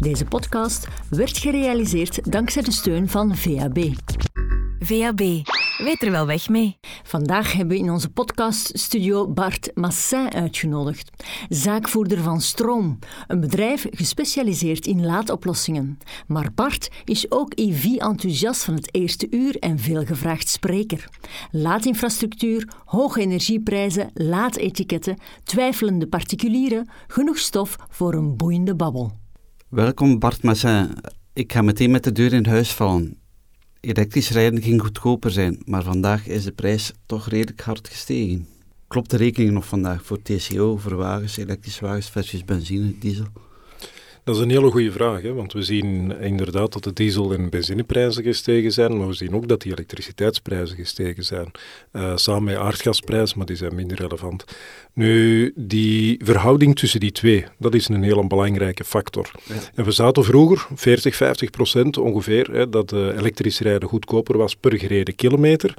Deze podcast werd gerealiseerd dankzij de steun van VAB. VAB, weet er wel weg mee. Vandaag hebben we in onze podcaststudio Bart Massin uitgenodigd, zaakvoerder van Stroom, een bedrijf gespecialiseerd in laadoplossingen. Maar Bart is ook EV-enthousiast van het eerste uur en veelgevraagd spreker. Laadinfrastructuur, hoge energieprijzen, laadetiketten, twijfelende particulieren, genoeg stof voor een boeiende babbel. Welkom Bart Massin. Ik ga meteen met de deur in huis vallen. Elektrisch rijden ging goedkoper zijn, maar vandaag is de prijs toch redelijk hard gestegen. Klopt de rekening nog vandaag voor TCO, voor wagens, elektrische wagens versus benzine, diesel? Dat is een hele goede vraag, hè? want we zien inderdaad dat de diesel- en benzineprijzen gestegen zijn, maar we zien ook dat die elektriciteitsprijzen gestegen zijn. Uh, samen met aardgasprijzen, maar die zijn minder relevant. Nu, die verhouding tussen die twee, dat is een hele belangrijke factor. En we zaten vroeger, 40, 50 procent ongeveer, hè, dat uh, elektrisch rijden goedkoper was per gereden kilometer.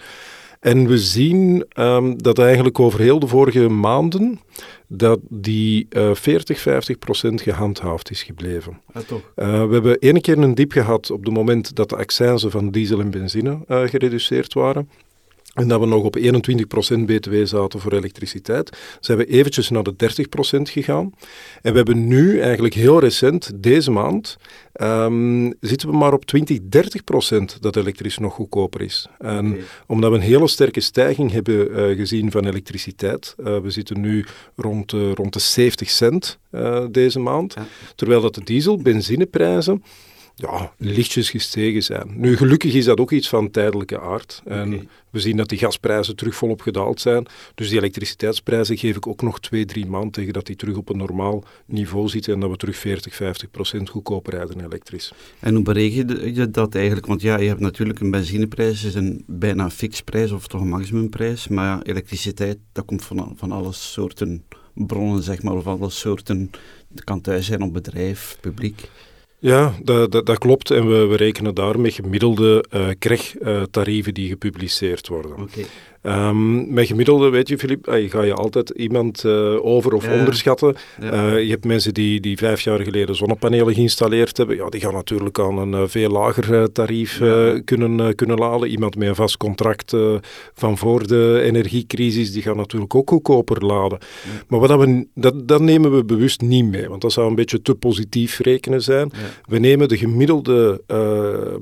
En we zien um, dat eigenlijk over heel de vorige maanden dat die uh, 40, 50 procent gehandhaafd is gebleven. Ja, toch? Uh, we hebben ene keer een diep gehad op het moment dat de accijnzen van diesel en benzine uh, gereduceerd waren. En dat we nog op 21% BTW zaten voor elektriciteit. Zijn we eventjes naar de 30% gegaan. En we hebben nu eigenlijk heel recent, deze maand, um, zitten we maar op 20, 30% dat elektrisch nog goedkoper is. En okay. omdat we een hele sterke stijging hebben uh, gezien van elektriciteit, uh, we zitten nu rond, uh, rond de 70 cent deze maand, ja. terwijl dat de diesel, benzineprijzen ja, lichtjes gestegen zijn. Nu, gelukkig is dat ook iets van tijdelijke aard. En okay. we zien dat die gasprijzen terug volop gedaald zijn. Dus die elektriciteitsprijzen geef ik ook nog twee, drie maanden tegen dat die terug op een normaal niveau zitten en dat we terug 40, 50 procent goedkoper rijden elektrisch. En hoe bereken je dat eigenlijk? Want ja, je hebt natuurlijk een benzineprijs, is een bijna fixprijs of toch een maximumprijs. Maar ja, elektriciteit, dat komt van, van alle soorten bronnen, zeg maar, of alle soorten. Het kan thuis zijn op bedrijf, publiek. Ja, dat, dat, dat, klopt. En we, we rekenen daar met gemiddelde uh, KREG-tarieven die gepubliceerd worden. Okay. Um, met gemiddelde, weet je, Filip, uh, ga je altijd iemand uh, over- of ja, onderschatten. Ja. je hebt mensen die, die vijf jaar geleden zonnepanelen geïnstalleerd hebben. Ja, die gaan natuurlijk aan een veel lager tarief ja. kunnen, kunnen laden. Iemand met een vast contract van voor de energiecrisis, die gaat natuurlijk ook goedkoper laden. Maar wat dat, we, dat, dat nemen we bewust niet mee, want dat zou een beetje te positief rekenen zijn. We nemen de gemiddelde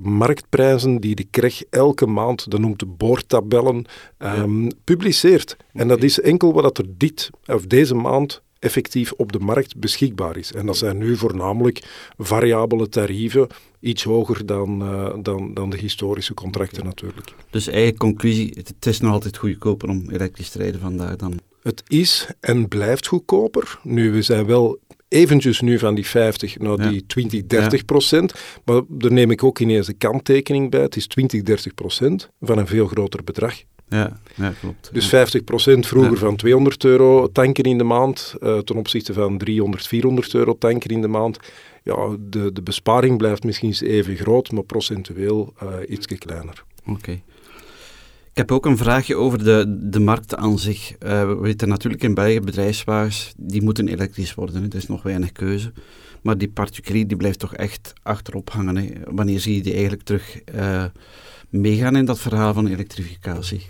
marktprijzen die de KREG elke maand, dat noemt de boordtabellen, um, publiceert. En dat is enkel wat er dit of deze maand effectief op de markt beschikbaar is. En dat zijn nu voornamelijk variabele tarieven, iets hoger dan, uh, dan, dan de historische contracten natuurlijk. Dus eigen conclusie, het is nog altijd goedkoper om elektrisch te rijden vandaag dan? Het is en blijft goedkoper. Nu, we zijn wel eventjes nu van die 50 naar ja. die 20, 30 ja. procent. Maar daar neem ik ook ineens een kanttekening bij. Het is 20, 30 procent van een veel groter bedrag. Ja, ja klopt. Dus 50 procent vroeger van 200 euro tanken in de maand uh, ten opzichte van 300, 400 euro tanken in de maand. Ja, de, de besparing blijft misschien even groot, maar procentueel uh, iets kleiner. Oké. Okay. Ik heb ook een vraagje over de, de markt aan zich. Uh, we weten natuurlijk in België bedrijfswagens, die moeten elektrisch worden. Er is nog weinig keuze. Maar die particulier die blijft toch echt achterop hangen. Hè. Wanneer zie je die eigenlijk terug uh, meegaan in dat verhaal van elektrificatie?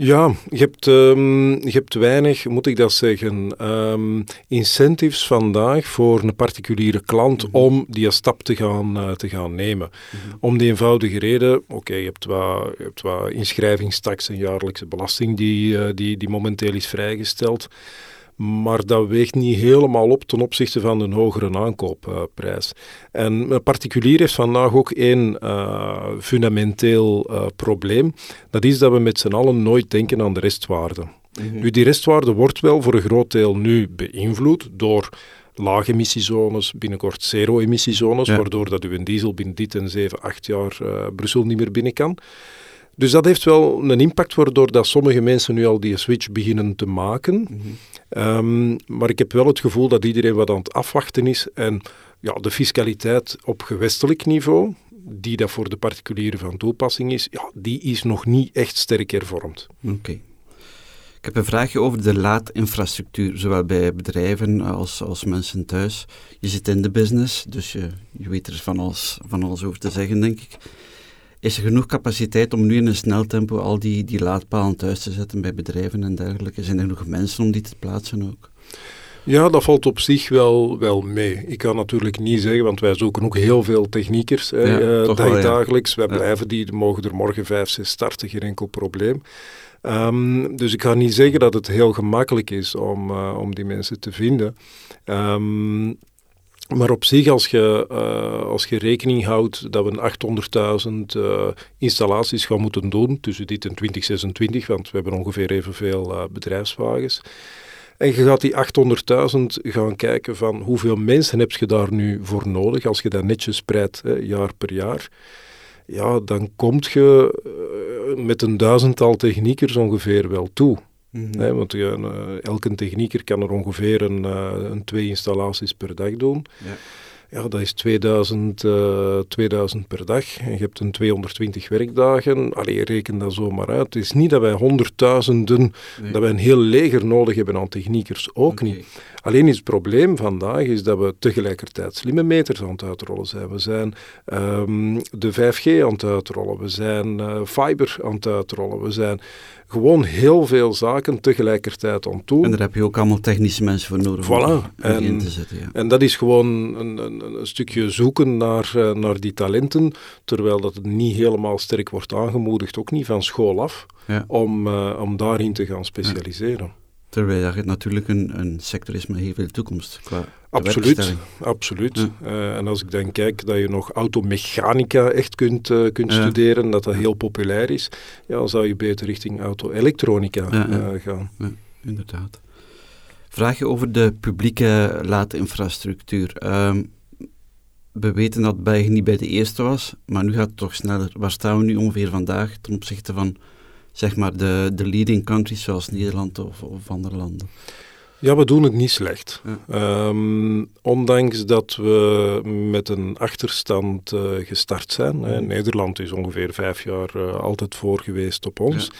Ja, je hebt, um, je hebt weinig, moet ik dat zeggen, um, incentives vandaag voor een particuliere klant mm -hmm. om die stap te gaan, uh, te gaan nemen. Mm -hmm. Om die eenvoudige reden, oké, okay, je hebt wat, je hebt wat inschrijvingstaks en jaarlijkse belasting die, uh, die, die momenteel is vrijgesteld. Maar dat weegt niet helemaal op ten opzichte van een hogere aankoopprijs. En een particulier heeft vandaag ook één uh, fundamenteel uh, probleem. Dat is dat we met z'n allen nooit denken aan de restwaarde. Mm -hmm. Nu, die restwaarde wordt wel voor een groot deel nu beïnvloed door lage emissiezones, binnenkort zero-emissiezones, ja. waardoor dat u een diesel binnen dit en 7, 8 jaar uh, Brussel niet meer binnen kan. Dus dat heeft wel een impact waardoor dat sommige mensen nu al die switch beginnen te maken. Mm -hmm. Um, maar ik heb wel het gevoel dat iedereen wat aan het afwachten is. En ja, de fiscaliteit op gewestelijk niveau, die dat voor de particulieren van toepassing is, ja, die is nog niet echt sterk hervormd. Oké. Ik heb een vraagje over de laadinfrastructuur, zowel bij bedrijven als, als mensen thuis. Je zit in de business, dus je, je weet er van alles, van alles over te zeggen, denk ik. Is er genoeg capaciteit om nu in een snel tempo al die, die laadpalen thuis te zetten bij bedrijven en dergelijke? Zijn er genoeg mensen om die te plaatsen ook? Ja, dat valt op zich wel, wel mee. Ik kan natuurlijk niet zeggen, want wij zoeken ook heel veel techniekers hè, Ja, eh, wel, dagelijks. Wij Ja. blijven die, mogen er morgen vijf, zes starten, geen enkel probleem. Ehm, dus ik ga niet zeggen dat het heel gemakkelijk is om, eh, om die mensen te vinden. Ehm, maar op zich, als je, eh, als je rekening houdt dat we een 800.000 eh, installaties gaan moeten doen tussen dit en 2026, want we hebben ongeveer evenveel eh, bedrijfswagens. En je gaat die 800.000 gaan kijken van hoeveel mensen heb je daar nu voor nodig, als je dat netjes spreidt, jaar per jaar. Ja, dan kom je met een duizendtal techniekers ongeveer wel toe. Hè, want een, eh, elke technieker kan er ongeveer een, eh, een twee installaties per dag doen. Ja. Ja, dat is 2000, eh, 2000 per dag. En je hebt een 220 werkdagen. Allee, reken dat zomaar uit. Het is niet dat wij honderdduizenden, Nee. dat wij een heel leger nodig hebben aan techniekers. Ook niet. Alleen is het probleem vandaag is dat we tegelijkertijd slimme meters aan het uitrollen zijn. We zijn ehm, de 5G aan het uitrollen. We zijn eh, fiber aan het uitrollen. We zijn gewoon heel veel zaken tegelijkertijd aan het doen. En daar heb je ook allemaal technische mensen voor nodig om Voilà. in En- te zetten. Ja. En dat is gewoon een, een, een stukje zoeken naar, eh, naar die talenten, terwijl dat het niet helemaal sterk wordt aangemoedigd, ook niet van school af, Ja. om, eh, om daarin te gaan specialiseren. Terwijl dat natuurlijk een, een sector is met heel veel toekomst. Qua Absoluut, absoluut. Ja. Eh, en als ik dan kijk dat je nog automechanica echt kunt, eh, kunt Ja. studeren, dat dat heel populair is, ja, dan zou je beter richting auto-elektronica Ja, eh, gaan. Inderdaad. Vraag je over de publieke laadinfrastructuur. Ehm, we weten dat België niet bij de eerste was, maar nu gaat het toch sneller. Waar staan we nu ongeveer vandaag ten opzichte van zeg maar, de, de leading countries zoals Nederland of, of andere landen? Ja, we doen het niet slecht. Ja. Ehm, ondanks dat we met een achterstand eh, gestart zijn. Hè. Nederland is ongeveer vijf jaar eh, altijd voor geweest op ons.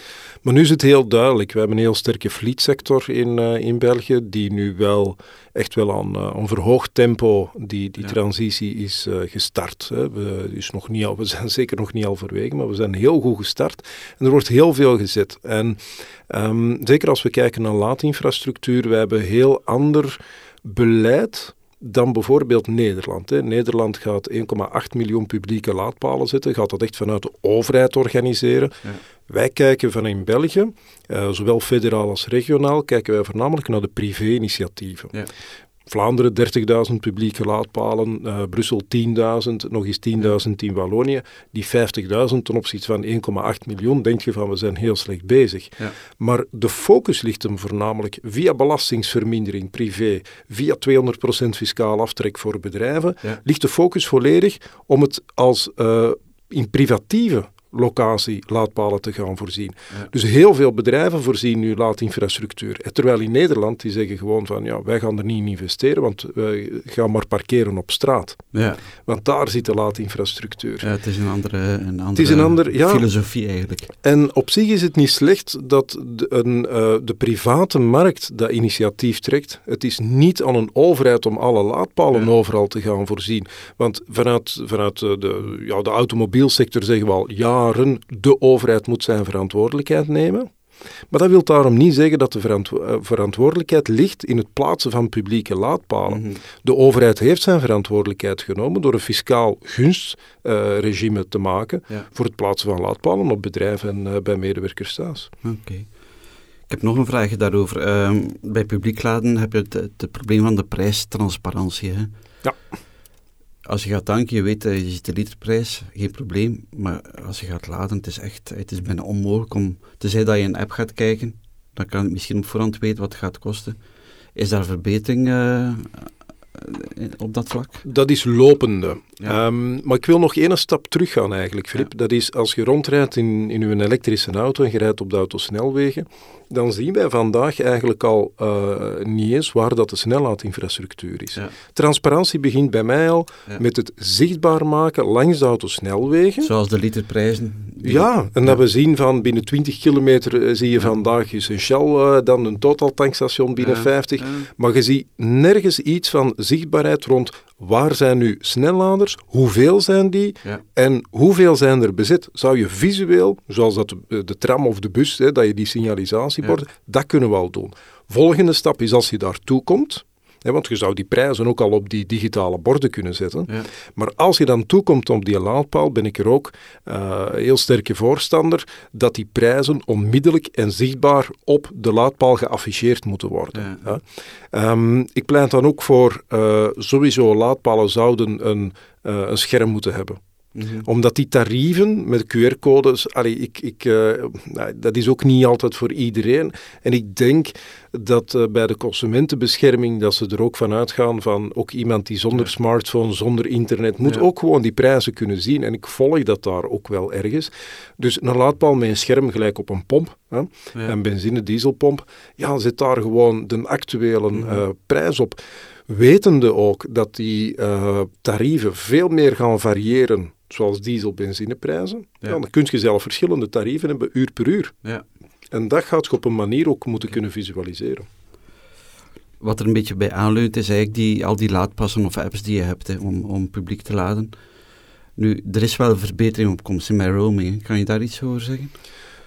Maar nu is het heel duidelijk. We hebben een heel sterke fleetsector in, eh, in België, die nu wel echt wel aan een verhoogd tempo die, die Ja. transitie is gestart. Hè. We, is nog niet al, we zijn zeker nog niet halverwege, maar we zijn heel goed gestart. En er wordt heel veel gezet. En Ehm, zeker als we kijken naar laadinfrastructuur, we hebben heel ander beleid dan bijvoorbeeld Nederland. Hè. Nederland gaat 1,8 miljoen publieke laadpalen zetten, gaat dat echt vanuit de overheid organiseren. Ja. Wij kijken van in België, eh, zowel federaal als regionaal, kijken wij voornamelijk naar de privé-initiatieven. Ja. Vlaanderen 30.000 publieke laadpalen, eh, Brussel 10.000, nog eens 10.000 in Wallonië. Die 50.000 ten opzichte van 1,8 miljoen, denk je van we zijn heel slecht bezig. Ja. Maar de focus ligt hem voornamelijk via belastingsvermindering privé, via 200% fiscaal aftrek voor bedrijven, Ja. ligt de focus volledig om het als eh, in privatieve locatie laadpalen te gaan voorzien. Ja. Dus heel veel bedrijven voorzien nu laadinfrastructuur. Terwijl in Nederland die zeggen gewoon van ja, wij gaan er niet in investeren, want we gaan maar parkeren op straat. Ja, Want daar zit de laadinfrastructuur. ja, het is een andere, een andere is een ander- ja. filosofie eigenlijk. En op zich is het niet slecht dat de, een, eh, de private markt dat initiatief trekt. Het is niet aan een overheid om alle laadpalen Ja. overal te gaan voorzien. Want vanuit, vanuit eh, de, ja, de automobielsector zeggen we al jaren, de overheid moet zijn verantwoordelijkheid nemen. Maar dat wil daarom niet zeggen dat de verantwo- eh, verantwoordelijkheid ligt in het plaatsen van publieke laadpalen. Mhm. De overheid heeft zijn verantwoordelijkheid genomen door een fiscaal gunstregime te maken Ja. voor het plaatsen van laadpalen op bedrijven en eh, bij medewerkers thuis. Oké. Ik heb nog een vraag daarover. Ehm, bij publiek laden heb je het, het, het probleem van de prijstransparantie. Hè? Ja. Als je gaat tanken, je weet, je ziet de literprijs, geen probleem. Maar als je gaat laden, het is echt, het is bijna onmogelijk om, tenzij dat je een app gaat kijken, dan kan je misschien op voorhand weten wat het gaat kosten. Is daar verbetering eh, eh, op dat vlak? Dat is lopende. Ja. Ehm, maar ik wil nog één stap terug gaan eigenlijk, Filip. Dat is als je rondrijdt in, in uw elektrische auto en je rijdt op de autosnelwegen, dan zien wij vandaag eigenlijk al uh, niet eens waar dat de snellaadinfrastructuur is. Transparantie begint bij mij al met het zichtbaar maken langs de autosnelwegen. Zoals de literprijzen. Ja, en dat we zien van binnen 20 kilometer eh, zie je vandaag is een Shell, uh, dan een Total tankstation binnen 50. Maar je ziet nergens iets van zichtbaarheid rond waar zijn nu snelladers, hoeveel zijn die? En hoeveel zijn er bezet. Zou je visueel, zoals dat de, tram of de bus, hè, dat je die signalisatieborden, dat kunnen we al doen. Volgende stap is als je daartoe komt, want je zou die prijzen ook al op die digitale borden kunnen zetten. Ja. Maar als je dan toekomt op die laadpaal, ben ik er ook uh, heel sterke voorstander dat die prijzen onmiddellijk en zichtbaar op de laadpaal geafficheerd moeten worden. Ja. Um, ik pleit dan ook voor uh, sowieso laadpalen zouden een, uh, een scherm moeten hebben. Mhm. Omdat die tarieven met QR-codes, ik, ik, uh, dat is ook niet altijd voor iedereen. En ik denk dat uh, bij de consumentenbescherming, dat ze er ook van uitgaan van ook iemand die zonder smartphone, zonder internet, moet ook gewoon die prijzen kunnen zien. En ik volg dat daar ook wel ergens. Dus een laadpaal met een scherm gelijk op een pomp, hè, een benzine, dieselpomp, ja, zet daar gewoon de actuele uh, prijs op wetende ook dat die uh, tarieven veel meer gaan variëren zoals diesel, benzineprijzen, ja. dan kun je zelf verschillende tarieven hebben, uur per uur. Ja. En dat gaat je op een manier ook moeten kunnen visualiseren. Wat er een beetje bij aanleunt is eigenlijk die, al die laadpassen of apps die je hebt hè, om, om publiek te laden. Nu, er is wel een verbetering op komst in mijn roaming. Kan je daar iets over zeggen?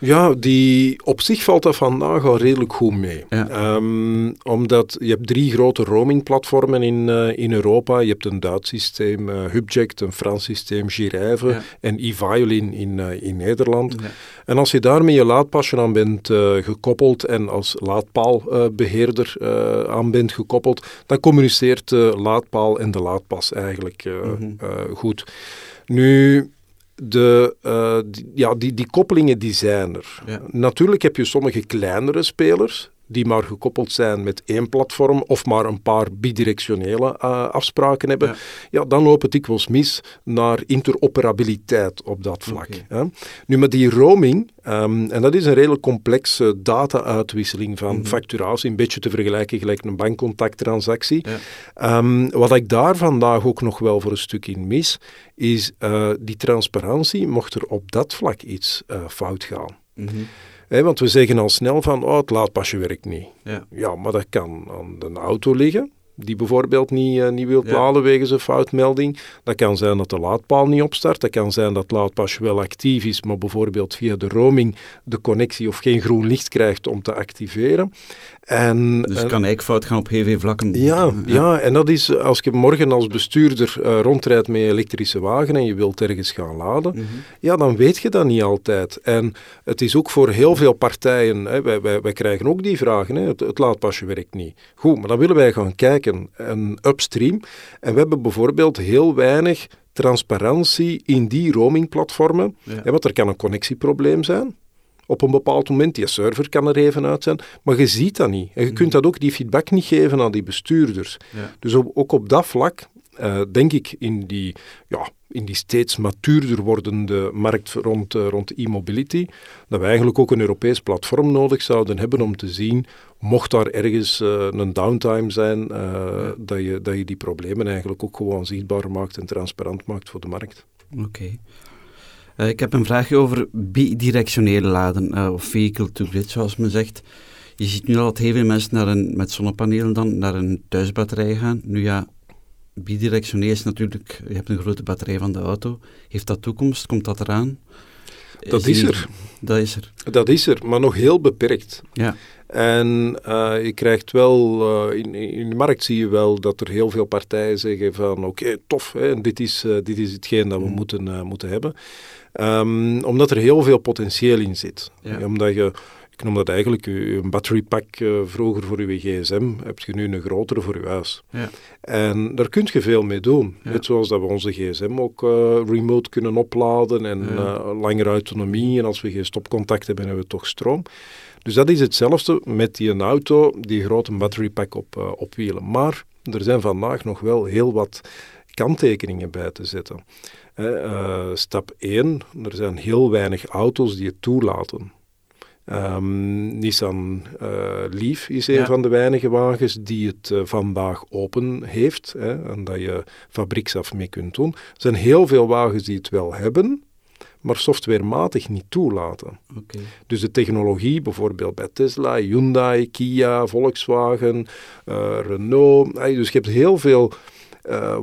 Ja, die, op zich valt dat vandaag al redelijk goed mee. Ehm, omdat je hebt drie grote roamingplatformen in, uh, in Europa. Je hebt een Duits systeem, uh, Hubject, een Frans systeem, Gireve en e-Violin in, uh, in Nederland. En als je daarmee je laadpasje aan bent gekoppeld en als laadpaalbeheerder aan bent gekoppeld, dan communiceert de laadpaal en de laadpas eigenlijk mm goed. Nu de, uh, die, ja, die, die koppelingen die zijn er. Natuurlijk heb je sommige kleinere spelers die maar gekoppeld zijn met één platform of maar een paar bidirectionele uh, afspraken hebben, ja. dan loopt het dikwijls mis naar interoperabiliteit op dat vlak. Hè. Nu, met die roaming, um, en dat is een redelijk complexe data-uitwisseling van mm facturatie, een beetje te vergelijken gelijk een bankcontacttransactie. Ja. Um, wat ik daar vandaag ook nog wel voor een stuk in mis, is uh, die transparantie, mocht er op dat vlak iets uh, fout gaan. Mm want we zeggen al snel van, oh, het laadpasje werkt niet. Ja. ja, maar dat kan aan de auto liggen die bijvoorbeeld niet, uh, niet wilt laden wegens een foutmelding. Dat kan zijn dat de laadpaal niet opstart. Dat kan zijn dat het laadpasje wel actief is, maar bijvoorbeeld via de roaming de connectie of geen groen licht krijgt om te activeren. En, dus het kan eigenlijk fout gaan op heel veel vlakken. Ja, ja. en dat is als je morgen als bestuurder uh, rondrijdt met een elektrische wagen en je wilt ergens gaan laden, mhm. ja, dan weet je dat niet altijd. En het is ook voor heel veel partijen, hè, wij, wij, wij krijgen ook die vragen, hè, het, het laadpasje werkt niet. Goed, maar dan willen wij gaan kijken, een upstream. En we hebben bijvoorbeeld heel weinig transparantie in die roamingplatformen. Ja. want er kan een connectieprobleem zijn op een bepaald moment. Die server kan er even uit zijn, maar je ziet dat niet. En je kunt dat ook, die feedback niet geven aan die bestuurders. Dus ook op dat vlak uh, denk ik in die, ja, in die steeds matuurder wordende markt rond, uh, rond e-mobility, dat we eigenlijk ook een Europees platform nodig zouden hebben om te zien, mocht daar ergens uh, een downtime zijn, ja. dat, je, dat je die problemen eigenlijk ook gewoon zichtbaar maakt en transparant maakt voor de markt. Oké. Ik heb een vraagje over bidirectionele laden, of vehicle to grid, zoals men zegt. Je ziet nu al dat heel veel mensen naar een, met zonnepanelen dan naar een thuisbatterij gaan. Nu ja, bidirectioneel is natuurlijk, je hebt een grote batterij van de auto. Heeft dat toekomst? Komt dat eraan? Dat is, er. Dat is er. Dat is er, maar nog heel beperkt. Ja. En uh, je krijgt wel, uh, in, in de markt zie je wel dat er heel veel partijen zeggen van oké, tof, hè, dit, is, uh, dit is hetgeen dat we mm. moeten, moeten hebben. Um, omdat er heel veel potentieel in zit. Ja. Omdat je, ik noem dat eigenlijk een battery pack uh, vroeger voor je gsm, heb je nu een grotere voor je huis. Ja. En daar kun je veel mee doen. Net zoals dat we onze gsm ook uh, remote kunnen opladen en uh, langere autonomie. En als we geen stopcontact hebben, hebben we toch stroom. Dus dat is hetzelfde met die een auto, die grote battery pack op, op wielen. Maar er zijn vandaag nog wel heel wat kanttekeningen bij te zetten. Uh, stap 1, er zijn heel weinig auto's die het toelaten. Ehm, Nissan uh, Leaf is een Ja. van de weinige wagens die het eh, vandaag open heeft hè, en dat je fabrieksaf mee kunt doen. Er zijn heel veel wagens die het wel hebben, maar softwarematig niet toelaten. Dus de technologie, bijvoorbeeld bij Tesla, Hyundai, Kia, Volkswagen, eh, Renault. dus je hebt heel veel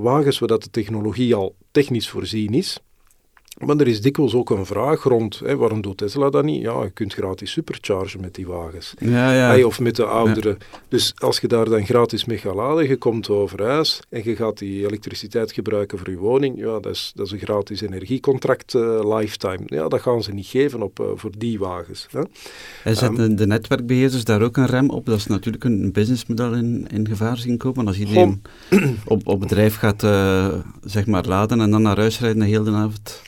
wagens waar dat de technologie al technisch voorzien is. Maar er is dikwijls ook een vraag rond, hè, waarom doet Tesla dat niet? Ja, je kunt gratis superchargen met die wagens. Ja, ja. Hey, of met de oudere. Dus als je daar dan gratis mee gaat laden, je komt over huis en je gaat die elektriciteit gebruiken voor je woning, ja, dat is, dat is een gratis energiecontract eh, lifetime. Ja, dat gaan ze niet geven op, eh, voor die wagens. Hè. En zetten Ehm, de netwerkbeheerders daar ook een rem op? Dat is natuurlijk een businessmodel in, in gevaar zien komen. Als iedereen op, op bedrijf gaat eh, zeg maar laden en dan naar huis rijden de hele avond.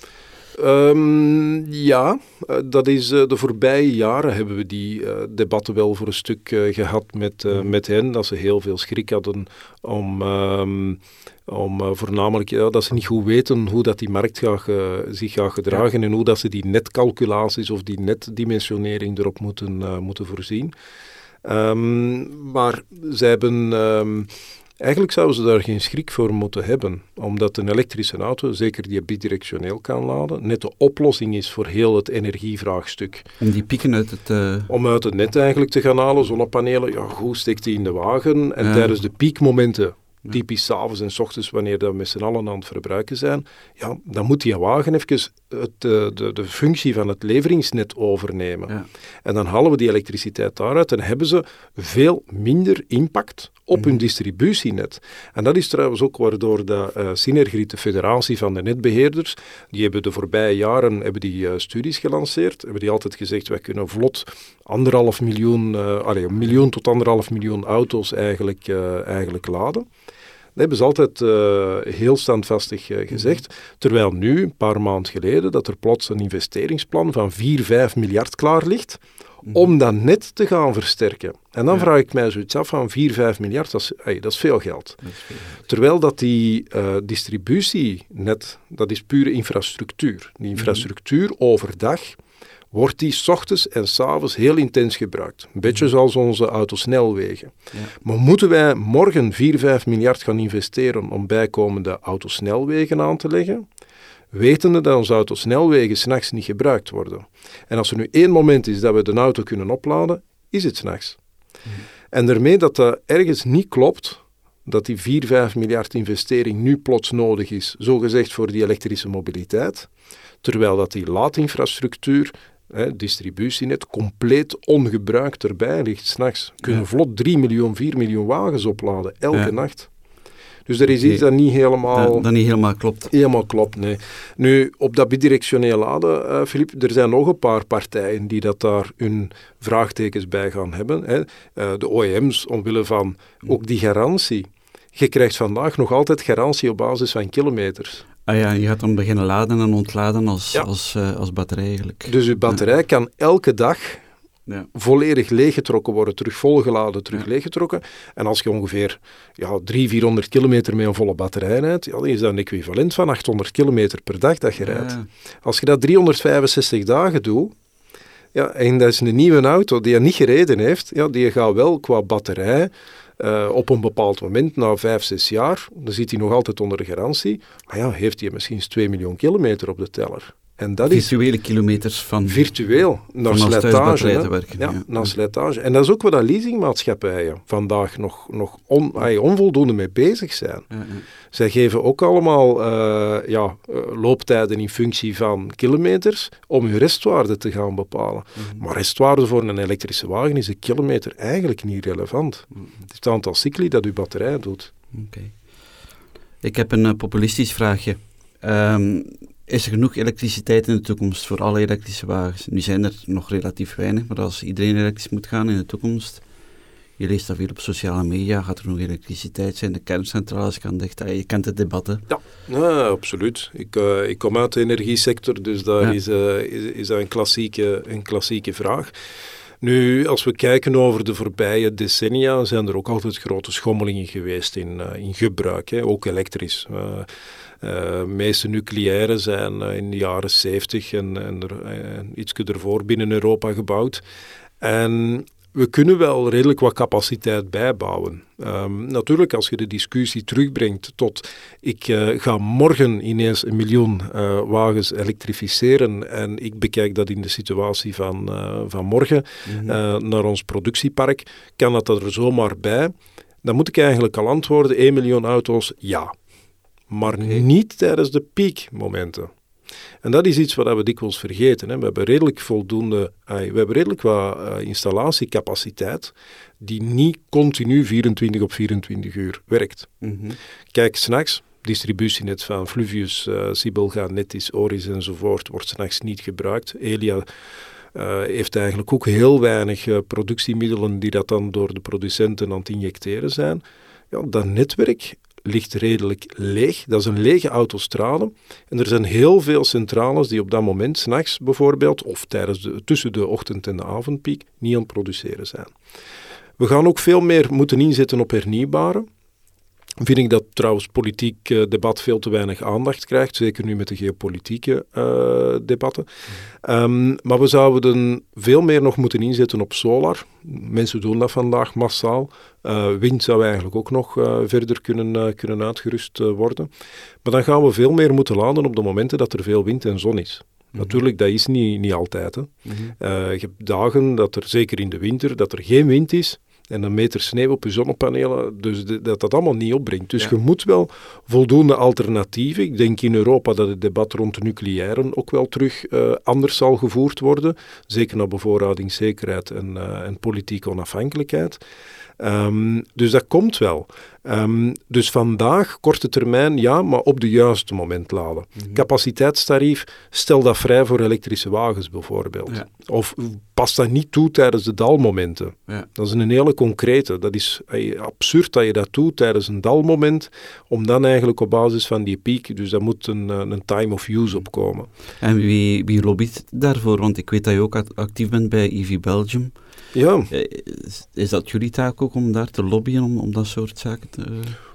Ehm, ja, eh, dat is eh, de voorbije jaren hebben we die eh, debatten wel voor een stuk eh, gehad met, met hen, dat ze heel veel schrik hadden om, ehm, om voornamelijk ja, dat ze niet goed weten hoe dat die markt gaat, zich gaat gedragen en hoe dat ze die netcalculaties of die netdimensionering erop moeten, moeten voorzien. Ehm, maar zij hebben... Eigenlijk zouden ze daar geen schrik voor moeten hebben, omdat een elektrische auto, zeker die bidirectioneel kan laden, net de oplossing is voor heel het energievraagstuk. Om die pieken uit het... eh, Om uit het net eigenlijk te gaan halen, zonnepanelen, ja goed, steekt die in de wagen. En Ja. tijdens de piekmomenten, typisch s'avonds en s ochtends, wanneer dat we met z'n allen aan het verbruiken zijn, ja, dan moet die wagen even het, eh, de, de functie van het leveringsnet overnemen. ja. En dan halen we die elektriciteit daaruit en hebben ze veel minder impact op hun distributienet. En dat is trouwens ook waardoor de eh Synergriet, de federatie van de netbeheerders, die hebben de voorbije jaren hebben die, eh, studies gelanceerd, hebben die altijd gezegd, wij kunnen vlot anderhalf miljoen, eh allee, een miljoen tot anderhalf miljoen auto's eigenlijk, eh, eigenlijk laden. Dat hebben ze altijd heel standvastig eh, gezegd. Terwijl nu, een paar maanden geleden, dat er plots een investeringsplan van 4, 5 miljard klaar ligt om dat net te gaan versterken. En dan Ja. vraag ik mij zoiets af van 4, 5 miljard, dat is, hey, dat is veel geld. dat is veel. Terwijl dat die eh, distributienet, dat is pure infrastructuur. Die infrastructuur overdag wordt die 's ochtends en 's avonds heel intens gebruikt. Een beetje zoals onze autosnelwegen. Ja. Maar moeten wij morgen 4, 5 miljard gaan investeren om bijkomende autosnelwegen aan te leggen? Wetende dat onze autosnelwegen s'nachts niet gebruikt worden. En als er nu één moment is dat we de auto kunnen opladen, is het s'nachts. En daarmee dat dat ergens niet klopt, dat die 4, 5 miljard investering nu plots nodig is, zogezegd voor die elektrische mobiliteit, terwijl dat die laadinfrastructuur, hè, distributienet, compleet ongebruikt erbij ligt s'nachts. Kunnen Ja. vlot 3 miljoen, 4 miljoen wagens opladen, elke Ja. nacht. Dus er is iets dat niet helemaal... Dat, dat niet helemaal klopt. Helemaal klopt, nee. Nu, op dat bidirectioneel laden, eh Filip, er zijn nog een paar partijen die dat daar hun vraagtekens bij gaan hebben. Hè. Eh, de OEM's, omwille van ook die garantie. Je krijgt vandaag nog altijd garantie op basis van kilometers. Ah ja, je gaat dan beginnen laden en ontladen als, Ja. als, eh, als batterij eigenlijk. Dus je batterij kan elke dag Ja. volledig leeggetrokken worden, terug volgeladen, terug Ja. leeggetrokken. En als je ongeveer ja, 300, 400 kilometer met een volle batterij rijdt, ja, dan is dat een equivalent van 800 kilometer per dag dat je rijdt. Als je dat 365 dagen doet, ja, en dat is een nieuwe auto die je niet gereden heeft, ja, die gaat wel qua batterij eh, op een bepaald moment, na 5, 6 jaar, dan zit hij nog altijd onder de garantie, maar ja, heeft hij misschien eens 2 miljoen kilometer op de teller. En dat is Virtuele kilometers van... virtueel, naar Van slijtage. hè. werken, Ja, ja. naar slijtage. En dat is ook wat dat leasingmaatschappijen vandaag nog, nog on, ay, onvoldoende mee bezig zijn. Ja. Zij geven ook allemaal eh, ja, eh, looptijden in functie van kilometers om hun restwaarde te gaan bepalen. Mhm. Maar restwaarde voor een elektrische wagen is een kilometer eigenlijk niet relevant. Mhm. Het is het aantal cycli dat uw batterij doet. Oké. Ik heb een eh, populistisch vraagje. Ehm, is er genoeg elektriciteit in de toekomst voor alle elektrische wagens? Nu zijn er nog relatief weinig, maar als iedereen elektrisch moet gaan in de toekomst, je leest dat veel op sociale media, gaat er nog elektriciteit zijn, de kerncentrales gaan dicht, Ah, je kent het debat, hè? Ja, absoluut. Ik, eh, ik kom uit de energiesector, dus daar Ja. is, eh, is, is dat een klassieke, een klassieke vraag. Nu, als we kijken over de voorbije decennia, zijn er ook altijd grote schommelingen geweest in, in gebruik, hè, ook elektrisch. Uh, meeste nucleaire zijn in de jaren 70 en, en, er, en iets ervoor binnen Europa gebouwd. En we kunnen wel redelijk wat capaciteit bijbouwen. Um, natuurlijk, als je de discussie terugbrengt tot ik uh, ga morgen ineens een miljoen uh, wagens elektrificeren en ik bekijk dat in de situatie van, uh, van morgen mm -hmm. naar ons productiepark, kan dat er zomaar bij? Dan moet ik eigenlijk al antwoorden, 1 miljoen auto's, ja. Maar okay. niet tijdens de piekmomenten. En dat is iets wat we dikwijls vergeten. Hè. We hebben redelijk voldoende, we hebben redelijk wat uh, installatiecapaciteit die niet continu 24 op 24 uur werkt. Mm -hmm. Kijk, s'nachts, distributienet van Fluvius, uh, Sibelga, Netis, Oris enzovoort wordt s'nachts niet gebruikt. Elia uh, heeft eigenlijk ook heel weinig uh, productiemiddelen die dat dan door de producenten aan het injecteren zijn. Ja, dat netwerk ligt redelijk leeg. Dat is een lege autostrade. En er zijn heel veel centrales die op dat moment, s'nachts bijvoorbeeld, of tijdens de, tussen de ochtend- en de avondpiek, niet aan het produceren zijn. We gaan ook veel meer moeten inzetten op hernieuwbare vind ik dat trouwens politiek uh, debat veel te weinig aandacht krijgt, zeker nu met de geopolitieke uh, debatten. Um, maar we zouden veel meer nog moeten inzetten op solar. Mensen doen dat vandaag massaal. Uh, wind zou eigenlijk ook nog verder kunnen, kunnen uitgerust worden. Maar dan gaan we veel meer moeten laden op de momenten dat er veel wind en zon is. Mhm. Natuurlijk, dat is niet, niet altijd. Hè. Mhm. je hebt dagen dat er, zeker in de winter, dat er geen wind is en een meter sneeuw op je zonnepanelen, dus dat dat allemaal niet opbrengt. Dus je moet wel voldoende alternatieven. Ik denk in Europa dat het debat rond de nucleairen ook wel terug uh, anders zal gevoerd worden, zeker naar bevoorradingszekerheid en, uh, en politieke onafhankelijkheid. Um, dus dat komt wel. Um, dus vandaag, korte termijn, ja, maar op de juiste moment laden. Mm -hmm. Capaciteitstarief, stel dat vrij voor elektrische wagens bijvoorbeeld. Ja. Of pas dat niet toe tijdens de dalmomenten. Ja. Dat is een hele concrete. Dat is absurd dat je dat doet tijdens een dalmoment, om dan eigenlijk op basis van die piek, dus daar moet een, een time of use op komen. En wie, wie lobbyt daarvoor? Want ik weet dat je ook actief bent bij EV Belgium. Ja. Is, is, dat jullie taak ook om daar te lobbyen, om, om dat soort zaken te...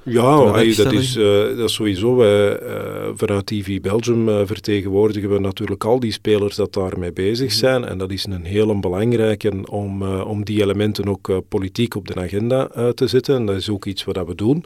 Ja, hey, dat, is, uh, dat is sowieso. Wij, uh, vanuit TV Belgium uh, vertegenwoordigen we natuurlijk al die spelers dat daarmee bezig mhm. zijn. En dat is een hele belangrijke om, om die elementen ook politiek op de agenda te zetten. En dat is ook iets wat we doen.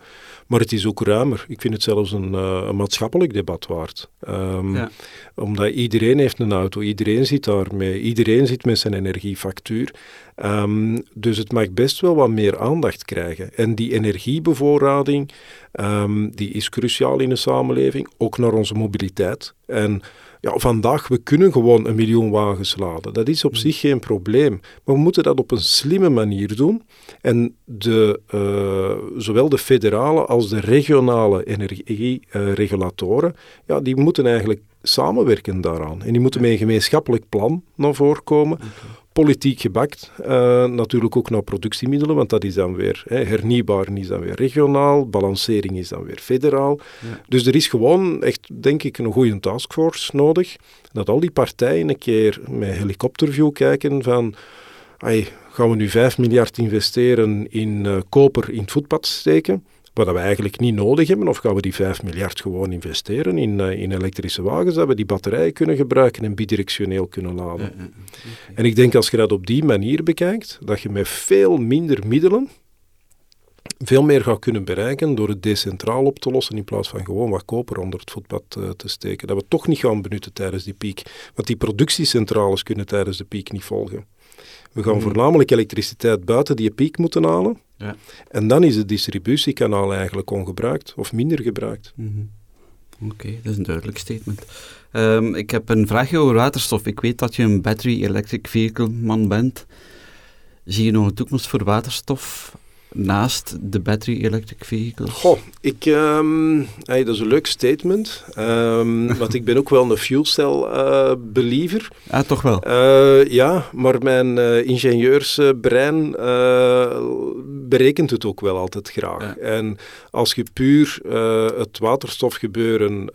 Maar het is ook ruimer. Ik vind het zelfs een, een maatschappelijk debat waard. Um, ja. Omdat iedereen heeft een auto, iedereen zit daarmee, iedereen zit met zijn energiefactuur. Um, dus het mag best wel wat meer aandacht krijgen. En die energiebevoorrading, um, die is cruciaal in de samenleving, ook naar onze mobiliteit. En ja, vandaag, we kunnen gewoon een miljoen wagens laden. Dat is op zich geen probleem. Maar we moeten dat op een slimme manier doen. En de, uh, zowel de federale als de regionale energieregulatoren, uh, ja, die moeten eigenlijk samenwerken daaraan. En die moeten met een gemeenschappelijk plan naar voren komen. Okay politiek gebakt. Uh, natuurlijk ook naar productiemiddelen, want dat is dan weer hè, hernieuwbaar is dan weer regionaal, balancering is dan weer federaal. Ja. Dus er is gewoon echt, denk ik, een goede taskforce nodig. Dat al die partijen een keer met helikopterview kijken van... Ay, gaan we nu 5 miljard investeren in uh, koper in het voetpad steken? Wat we eigenlijk niet nodig hebben, of gaan we die 5 miljard gewoon investeren in, uh, in elektrische wagens, dat we die batterijen kunnen gebruiken en bidirectioneel kunnen laden. Ja, ja, okay. En ik denk als je dat op die manier bekijkt, dat je met veel minder middelen veel meer gaat kunnen bereiken door het decentraal op te lossen in plaats van gewoon wat koper onder het voetpad uh, te steken. Dat we toch niet gaan benutten tijdens die piek. Want die productiecentrales kunnen tijdens de piek niet volgen. We gaan mm. voornamelijk elektriciteit buiten die piek moeten halen. Ja. En dan is het distributiekanaal eigenlijk ongebruikt of minder gebruikt. Mm -hmm. Oké, okay, dat is een duidelijk statement. Um, ik heb een vraagje over waterstof. Ik weet dat je een battery electric vehicle man bent. Zie je nog een toekomst voor waterstof naast de battery electric vehicles? Goh, ik, um, hey, dat is een leuk statement. Um, want ik ben ook wel een fuel cell uh, believer. Ah, toch wel? Uh, ja, maar mijn uh, ingenieursbrein berekent het ook wel altijd graag. Ja. En als je puur het waterstofgebeuren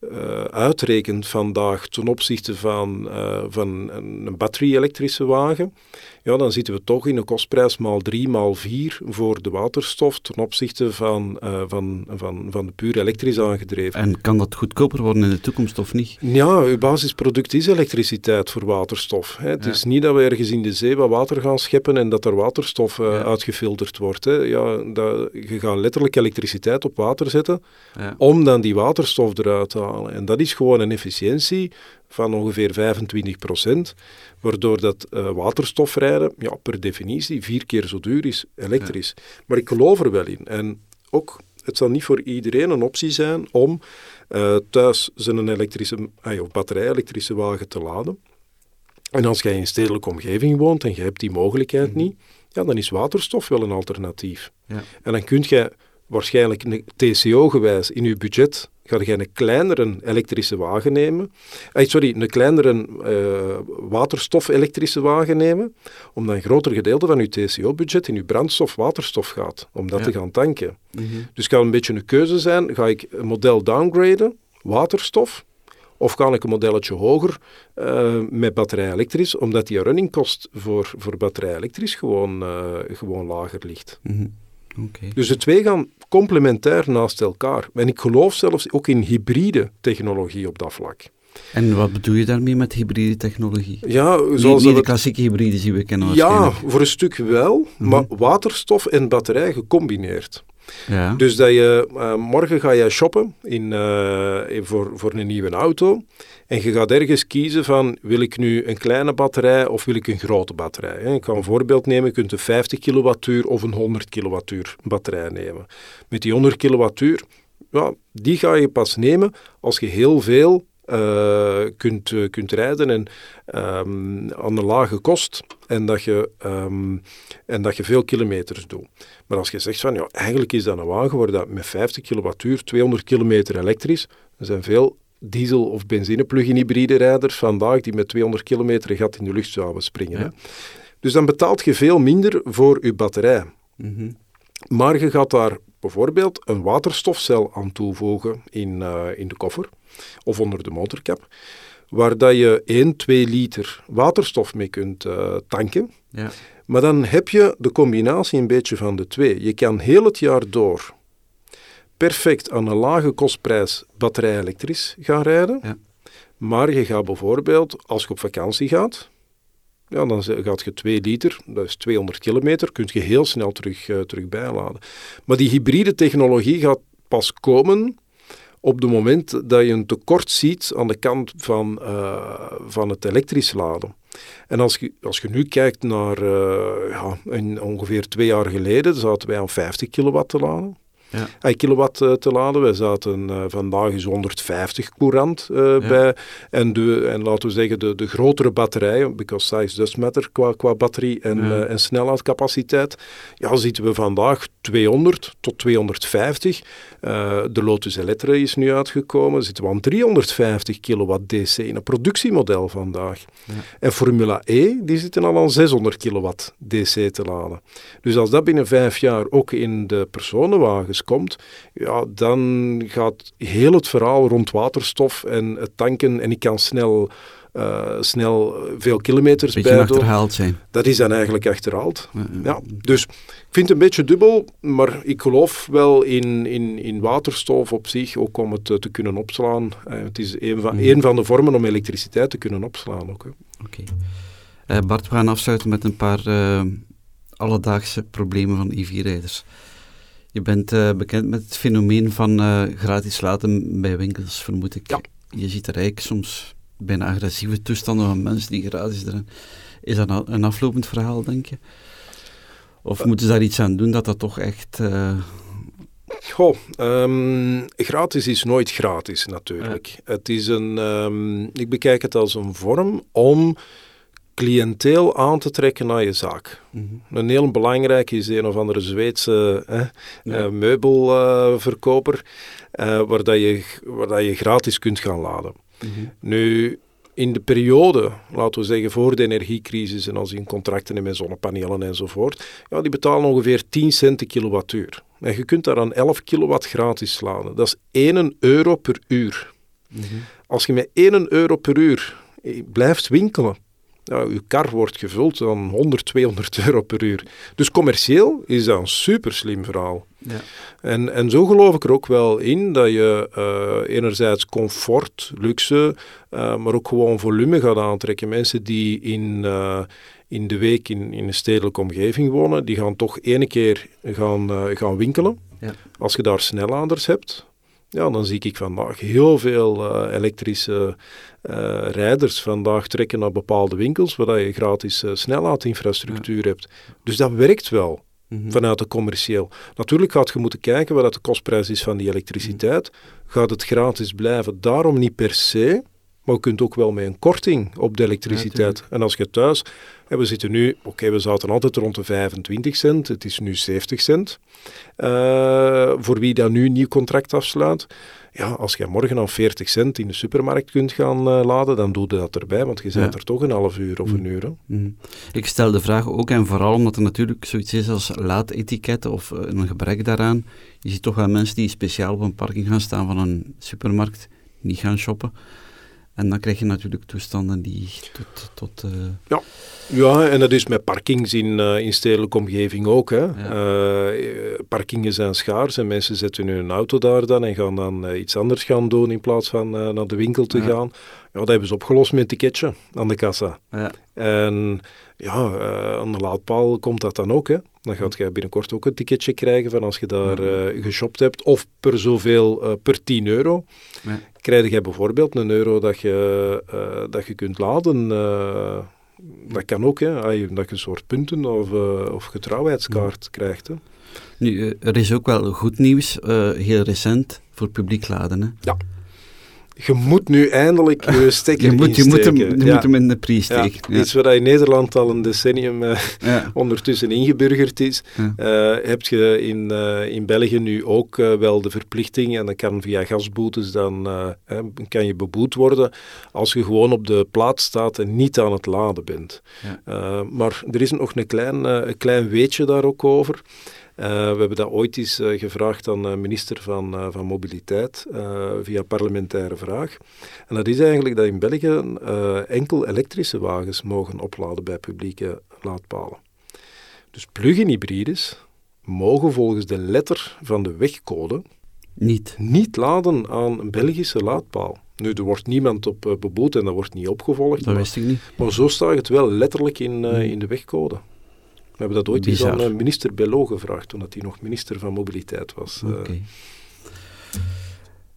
uh, uitrekent vandaag ten opzichte van, uh, van een batterie-elektrische wagen, ja, dan zitten we toch in een kostprijs maal 3, maal 4 voor de waterstof ten opzichte van, uh, van, van, van de puur elektrisch aangedreven. En kan dat goedkoper worden in de toekomst of niet? Ja, uw basisproduct is elektriciteit voor waterstof. Hè. Het ja. is niet dat we ergens in de zee wat water gaan scheppen en dat er waterstof ja. uitgefilterd wordt. Hè. Ja, dat, je gaat letterlijk elektriciteit op water zetten om dan die waterstof eruit te halen. En dat is gewoon een efficiëntie van ongeveer 25 procent, waardoor dat uh, waterstofrijden ja, per definitie vier keer zo duur is elektrisch. Maar ik geloof er wel in. En ook, het zal niet voor iedereen een optie zijn om uh, thuis zijn elektrische, uh, of batterij-elektrische wagen te laden. En als jij in een stedelijke omgeving woont en je hebt die mogelijkheid -hmm. niet, ja, dan is waterstof wel een alternatief. Ja. En dan kun je waarschijnlijk TCO-gewijs in je budget ga je een kleinere elektrische wagen nemen, eh, sorry, een kleinere uh, waterstof-elektrische wagen nemen, omdat een groter gedeelte van je TCO-budget in je brandstof waterstof gaat, om dat te gaan tanken. Mm -hmm. Dus het kan een beetje een keuze zijn, ga ik een model downgraden, waterstof, of kan ik een modelletje hoger uh, met batterij elektrisch, omdat die running cost voor, voor batterij elektrisch gewoon, uh, gewoon lager ligt. Mm -hmm. Okay. Dus de twee gaan complementair naast elkaar. En ik geloof zelfs ook in hybride technologie op dat vlak. En wat bedoel je daarmee met hybride technologie? Ja, zoals niet, niet de klassieke hybride die we kennen Ja, voor een stuk wel, mm -hmm. maar waterstof en batterij gecombineerd. Ja. Dus dat je, uh, morgen ga je shoppen in, uh, voor, voor een nieuwe auto en je gaat ergens kiezen van wil ik nu een kleine batterij of wil ik een grote batterij. Ik kan een voorbeeld nemen, je kunt een 50 kilowattuur of een 100 kilowattuur batterij nemen. Met die 100 kilowattuur, ja, die ga je pas nemen als je heel veel uh, kunt, uh, kunt rijden en um, aan een lage kost en dat, je, um, en dat je veel kilometers doet. Maar als je zegt van ja, eigenlijk is dat een wagen waar dat met 50 kilowattuur, 200 kilometer elektrisch, er zijn veel diesel- of benzine plug-in hybride rijders vandaag die met 200 kilometer gat in de lucht zouden springen. Ja. Dus dan betaalt je veel minder voor je batterij. Mm -hmm. Maar je gaat daar bijvoorbeeld een waterstofcel aan toevoegen in, uh, in de koffer of onder de motorkap, waar dat je 1, 2 liter waterstof mee kunt uh, tanken. Ja. Maar dan heb je de combinatie een beetje van de twee. Je kan heel het jaar door perfect aan een lage kostprijs batterij elektrisch gaan rijden. Ja. Maar je gaat bijvoorbeeld, als je op vakantie gaat, ja, dan gaat je 2 liter, dat is 200 kilometer, kun je heel snel terug, uh, terug bijladen. Maar die hybride technologie gaat pas komen op het moment dat je een tekort ziet aan de kant van, uh, van het elektrisch laden. En als je, als je nu kijkt naar uh, ja, ongeveer twee jaar geleden, zaten wij aan 50 kilowatt te laden. Ja. kilowatt uh, te laden. Wij zaten uh, vandaag is 150 courant ja. bij. En, de, en laten we zeggen, de, de grotere batterijen, because size does matter qua, qua batterie en, ja. en snelheidscapaciteit, ja, zitten we vandaag 200 tot 250. de Lotus Elettra is nu uitgekomen, zitten we aan 350 kilowatt DC in een productiemodel vandaag. En Formula E, die zitten al aan 600 kilowatt DC te laden. Dus als dat binnen vijf jaar ook in de personenwagens komt, ja, dan gaat heel het verhaal rond waterstof en het tanken en ik kan snel, uh, snel veel kilometers Beetje bij achterhaald zijn. Dat is dan eigenlijk achterhaald. Ja, ja. Dus ik vind het een beetje dubbel, maar ik geloof wel in, in, in waterstof op zich, ook om het te kunnen opslaan. Uh, het is een van, mm. een van de vormen om elektriciteit te kunnen opslaan ook. Oké. Okay. Uh, Bart, we gaan afsluiten met een paar alledaagse problemen van EV-rijders. Je bent uh, bekend met het fenomeen van uh, gratis laten bij winkels, vermoed ik. Ja. Je ziet er eigenlijk soms bijna agressieve toestanden van mensen die gratis erin. Is dat een aflopend verhaal, denk je? Of moeten ze daar iets aan doen dat dat toch echt... Uh... Goh, um, gratis is nooit gratis natuurlijk. Ja. Het is een... Um, ik bekijk het als een vorm om cliënteel aan te trekken naar je zaak. Mm -hmm. Een heel belangrijk is een of andere Zweedse eh, ja. meubelverkoper, uh, waar, dat je, waar dat je gratis kunt gaan laden. Mm -hmm. Nu, in de periode, laten we zeggen voor de energiecrisis en als in contracten met zonnepanelen enzovoort, ja, die betalen ongeveer 10 cent per kilowattuur. En je kunt daar aan 11 kilowatt gratis laden. Dat is 1 euro per uur. Als je met 1 euro per uur eh, blijft winkelen, ja, uw kar wordt gevuld dan 100, 200 euro per uur. Dus commercieel is dat een super slim verhaal. Ja. En, en zo geloof ik er ook wel in dat je uh, enerzijds comfort, luxe, uh, maar ook gewoon volume gaat aantrekken. Mensen die in, uh, in de week in, in een stedelijke omgeving wonen, die gaan toch ene keer gaan, gaan winkelen. Ja. Als je daar snellaanders hebt, ja, dan zie ik vandaag heel veel elektrische rijders vandaag trekken naar bepaalde winkels waar je gratis ja. hebt. Dus dat werkt wel. Mhm. Vanuit de commercieel. Natuurlijk gaat je moeten kijken wat de kostprijs is van die elektriciteit. Gaat het gratis blijven? Daarom niet per se. Maar je kunt ook wel met een korting op de elektriciteit. en als je thuis... we zitten nu... Oké, we zaten altijd rond de 25 cent. Het is nu 70 cent. Uh, voor wie dat nu een nieuw contract afsluit. Ja, als je morgen aan 40 cent in de supermarkt kunt gaan uh, laden, dan doe je dat erbij, want je bent er toch een half uur of een mm. uur. Mm. Ik stel de vraag ook en vooral omdat er natuurlijk zoiets is als laadetiketten of uh, een gebrek daaraan. Je ziet toch wel mensen die speciaal op een parking gaan staan van een supermarkt, niet gaan shoppen. En dan krijg je natuurlijk toestanden die tot... tot uh... Ja. ja, en dat is met parkings in, uh, in stedelijke omgeving ook. Hè. Ja. Uh, parkingen zijn schaars en mensen zetten hun auto daar dan en gaan dan iets anders gaan doen in plaats van naar de winkel te ja. gaan. Ja, dat hebben ze opgelost met een ticketje aan de kassa. Ja. En ja, aan de laadpaal komt dat dan ook. Hè. Dan gaat je binnenkort ook een ticketje krijgen van als je daar uh, geshopt hebt. Of per zoveel, uh, per 10 euro. Krijg je bijvoorbeeld een euro dat je, dat je kunt laden. dat kan ook, hè, dat je een soort punten of, of getrouwheidskaart krijgt. Hè. Nu, er is ook wel goed nieuws, heel recent, voor publiek laden. Hè? Ja je moet nu eindelijk je stekker je moet, je moet, hem, je ja. moet hem in de prijs steken. Ja. Iets wat in Nederland al een decennium uh, ondertussen ingeburgerd is, uh, heb je in, uh, in België nu ook wel de verplichting, en dat kan via gasboetes, dan kan je beboet worden als je gewoon op de plaats staat en niet aan het laden bent. maar er is nog een klein, een klein weetje daar ook over. Uh, we hebben dat ooit eens uh, gevraagd aan de minister van, uh, van Mobiliteit via parlementaire vraag. En dat is eigenlijk dat in België enkel elektrische wagens mogen opladen bij publieke laadpalen. Dus plug-in hybrides mogen volgens de letter van de wegcode niet, niet laden aan een Belgische laadpaal. Nu, er wordt niemand op beboet en dat wordt niet opgevolgd. Dat maar, wist ik niet. Maar zo staat het wel letterlijk in, in de wegcode. We hebben dat ooit eens aan eh, minister Bello gevraagd, toen hij nog minister van Mobiliteit was. Eh. Okay.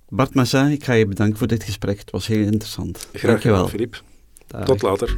Bart Massin, ik ga je bedanken voor dit gesprek. Het was heel interessant. Graag gedaan, Filip. Tot later.